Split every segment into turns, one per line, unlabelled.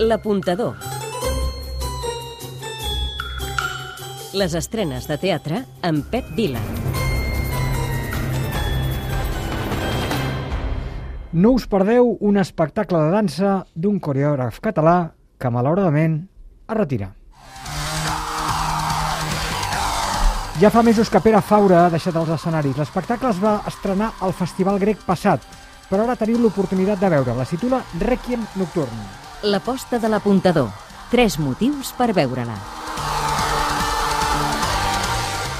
L'apuntador. Les estrenes de teatre amb Pep Vila.
No us perdeu un espectacle de dansa d'un coreògraf català que malauradament es retira. Ja fa mesos que Pere Faura ha deixat els escenaris. L'espectacle es va estrenar al Festival Grec passat, però ara teniu l'oportunitat de veure. La titula Requiem Nocturn.
L'aposta de l'apuntador. Tres motius per veure-la.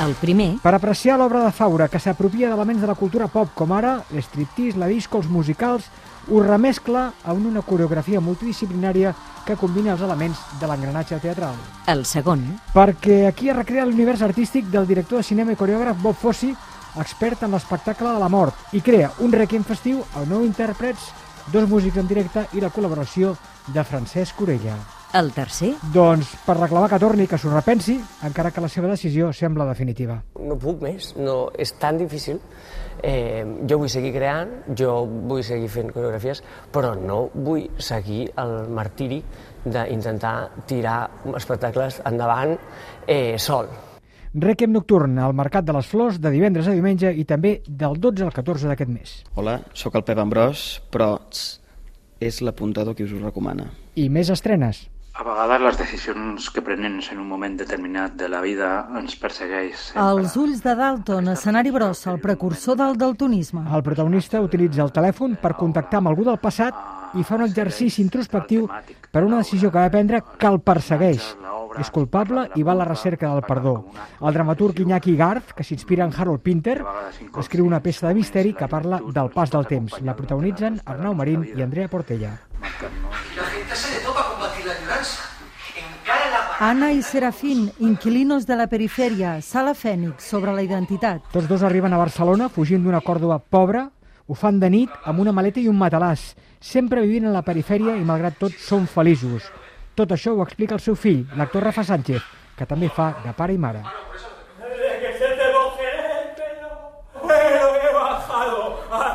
El primer,
Per apreciar l'obra de Faura, que s'apropia d'elements de la cultura pop, com ara l'estriptease, la disco, els musicals, ho remescla en una coreografia multidisciplinària que combina els elements de l'engranatge teatral.
el segon,
Perquè aquí es recrea l'univers artístic del director de cinema i coreògraf Bob Fosse, expert en l'espectacle de la mort, i crea un requiem festiu amb nou intèrprets, dos músics en directe i la col·laboració de Francesc Orella.
el tercer,
Doncs per reclamar que torni, que s'ho repensi, encara que la seva decisió sembla definitiva.
no puc més, no, és tan difícil. Eh, jo vull seguir creant, jo vull seguir fent coreografies, però no vull seguir el martiri d'intentar tirar espectacles endavant eh, sol.
Requiem nocturn al Mercat de les Flors de divendres a diumenge i també del 12 al 14 d'aquest mes.
Hola, sóc el Pep Ambrós, però tss, és l'apuntador qui us ho recomana.
I més estrenes.
A vegades les decisions que prenem en un moment determinat de la vida ens persegueix.
Els ulls de Dalton, escenari brossa, el precursor del daltonisme.
El protagonista utilitza el telèfon per contactar amb algú del passat i fa un exercici introspectiu per una decisió que va prendre que el persegueix. És culpable i va a la recerca del perdó. El dramaturg Iñaki Garth, que s'inspira en Harold Pinter, escriu una peça de misteri que parla del pas del temps. La protagonitzen Arnau Marín i Andrea Portella.
Anna i Serafín, inquilinos de la perifèria, Sala Fènix, sobre la identitat.
Tots dos arriben a Barcelona fugint d'una Còrdoba pobra, ho fan de nit amb una maleta i un matalàs, sempre vivint a la perifèria i malgrat tot són feliços. Tot això ho explica el seu fill, l'actor Rafa Sánchez, que també fa de pare i mare.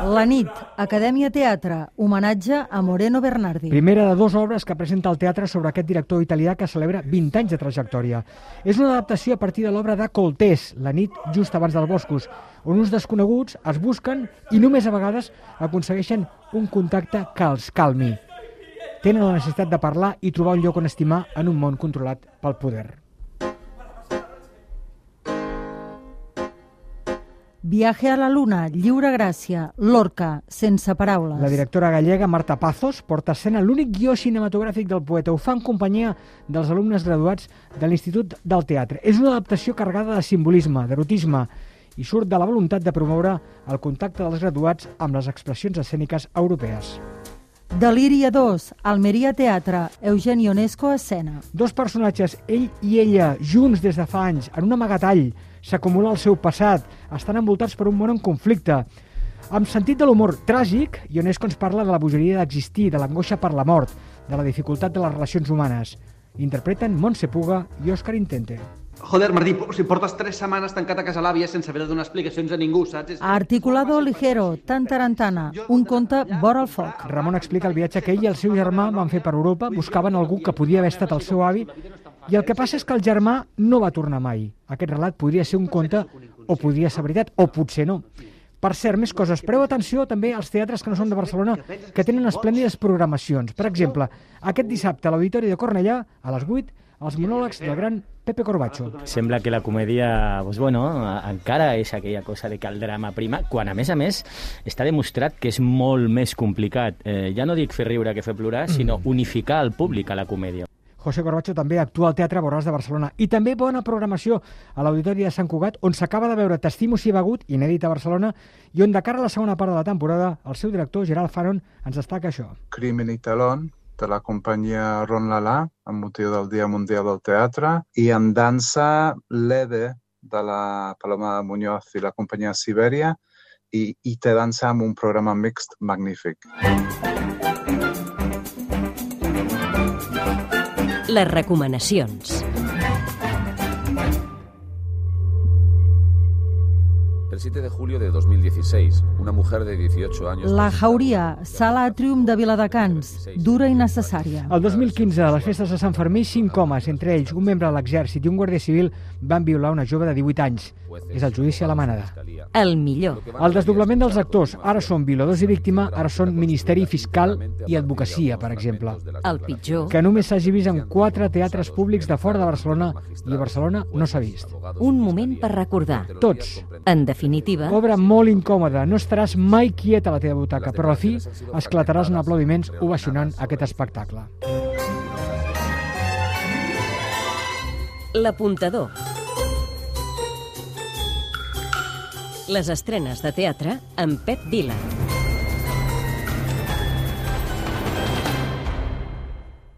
La nit, Acadèmia Teatre, homenatge a Moreno Bernardi.
Primera de dues obres que presenta el teatre sobre aquest director italià que celebra 20 anys de trajectòria. És una adaptació a partir de l'obra de Coltés, La nit just abans dels boscos, on uns desconeguts es busquen i només a vegades aconsegueixen un contacte que els calmi. Tenen la necessitat de parlar i trobar un lloc on estimar en un món controlat pel poder.
Viaje a la Luna, Lliure Gràcia, Lorca, sense paraules.
La directora gallega Marta Pazos porta a escena l'únic guió cinematogràfic del poeta. Ho fa en companyia dels alumnes graduats de l'Institut del Teatre. És una adaptació carregada de simbolisme, d'erotisme, i surt de la voluntat de promoure el contacte dels graduats amb les expressions escèniques europees.
Delíria 2, Almeria Teatre, Eugeni Onesco escena.
Dos personatges, ell i ella, junts des de fa anys, en un amagatall, s'acumula el seu passat, estan envoltats per un món en conflicte. Amb sentit de l'humor tràgic, Ionesco ens parla de la bogeria d'existir, de l'angoixa per la mort, de la dificultat de les relacions humanes. Interpreten Montse Puga i Òscar Intente.
Joder, Martí, si portes tres setmanes tancat a casa l'àvia sense haver de donar explicacions a ningú, saps? És...
Articulado ligero, tan tarantana, un conte vora el foc.
Ramon explica el viatge que ell i el seu germà van fer per Europa, buscaven algú que podia haver estat el seu avi, i el que passa és que el germà no va tornar mai. Aquest relat podria ser un conte, o podria ser veritat, o potser no. Per cert, més coses. Preu atenció també als teatres que no són de Barcelona, que tenen esplèndides programacions. Per exemple, aquest dissabte a l'Auditori de Cornellà, a les 8, els monòlegs del gran Pepe Corbacho.
Sembla que la comèdia, doncs, bueno, encara és aquella cosa de que el drama prima, quan a més a més està demostrat que és molt més complicat. Eh, ja no dic fer riure que fer plorar, sinó unificar el públic a la comèdia.
José Corbacho també actua al Teatre Borràs de Barcelona. I també bona programació a l'Auditori de Sant Cugat, on s'acaba de veure Testimo si begut, inèdit a Barcelona, i on de cara a la segona part de la temporada, el seu director, Gerald Faron, ens destaca això.
Crimen i talón, de la companyia Ron Lala, amb motiu del Dia Mundial del Teatre, i en dansa l'Ede, de la Paloma Muñoz i la companyia Sibèria, i, i té dansa amb un programa mixt magnífic.
Les recomanacions.
El 7 de julio de 2016, una mujer de 18 años...
La Jauria, sala Atrium de Viladecans, dura i necessària.
El 2015, a les festes de Sant Fermí, cinc homes, entre ells un membre de l'exèrcit i un guàrdia civil, van violar una jove de 18 anys. És el judici a la manada.
El millor.
El desdoblament dels actors, ara són violadors i víctima, ara són Ministeri Fiscal i Advocacia, per exemple.
El pitjor.
Que només s'hagi vist en quatre teatres públics de fora de Barcelona i a Barcelona no s'ha vist.
Un moment per recordar.
Tots.
En definitiva...
Obra molt incòmoda, no estaràs mai quiet a la teva butaca, però a fi esclataràs en aplaudiments ovacionant aquest espectacle.
L'apuntador. Les estrenes de teatre amb Pep Vila.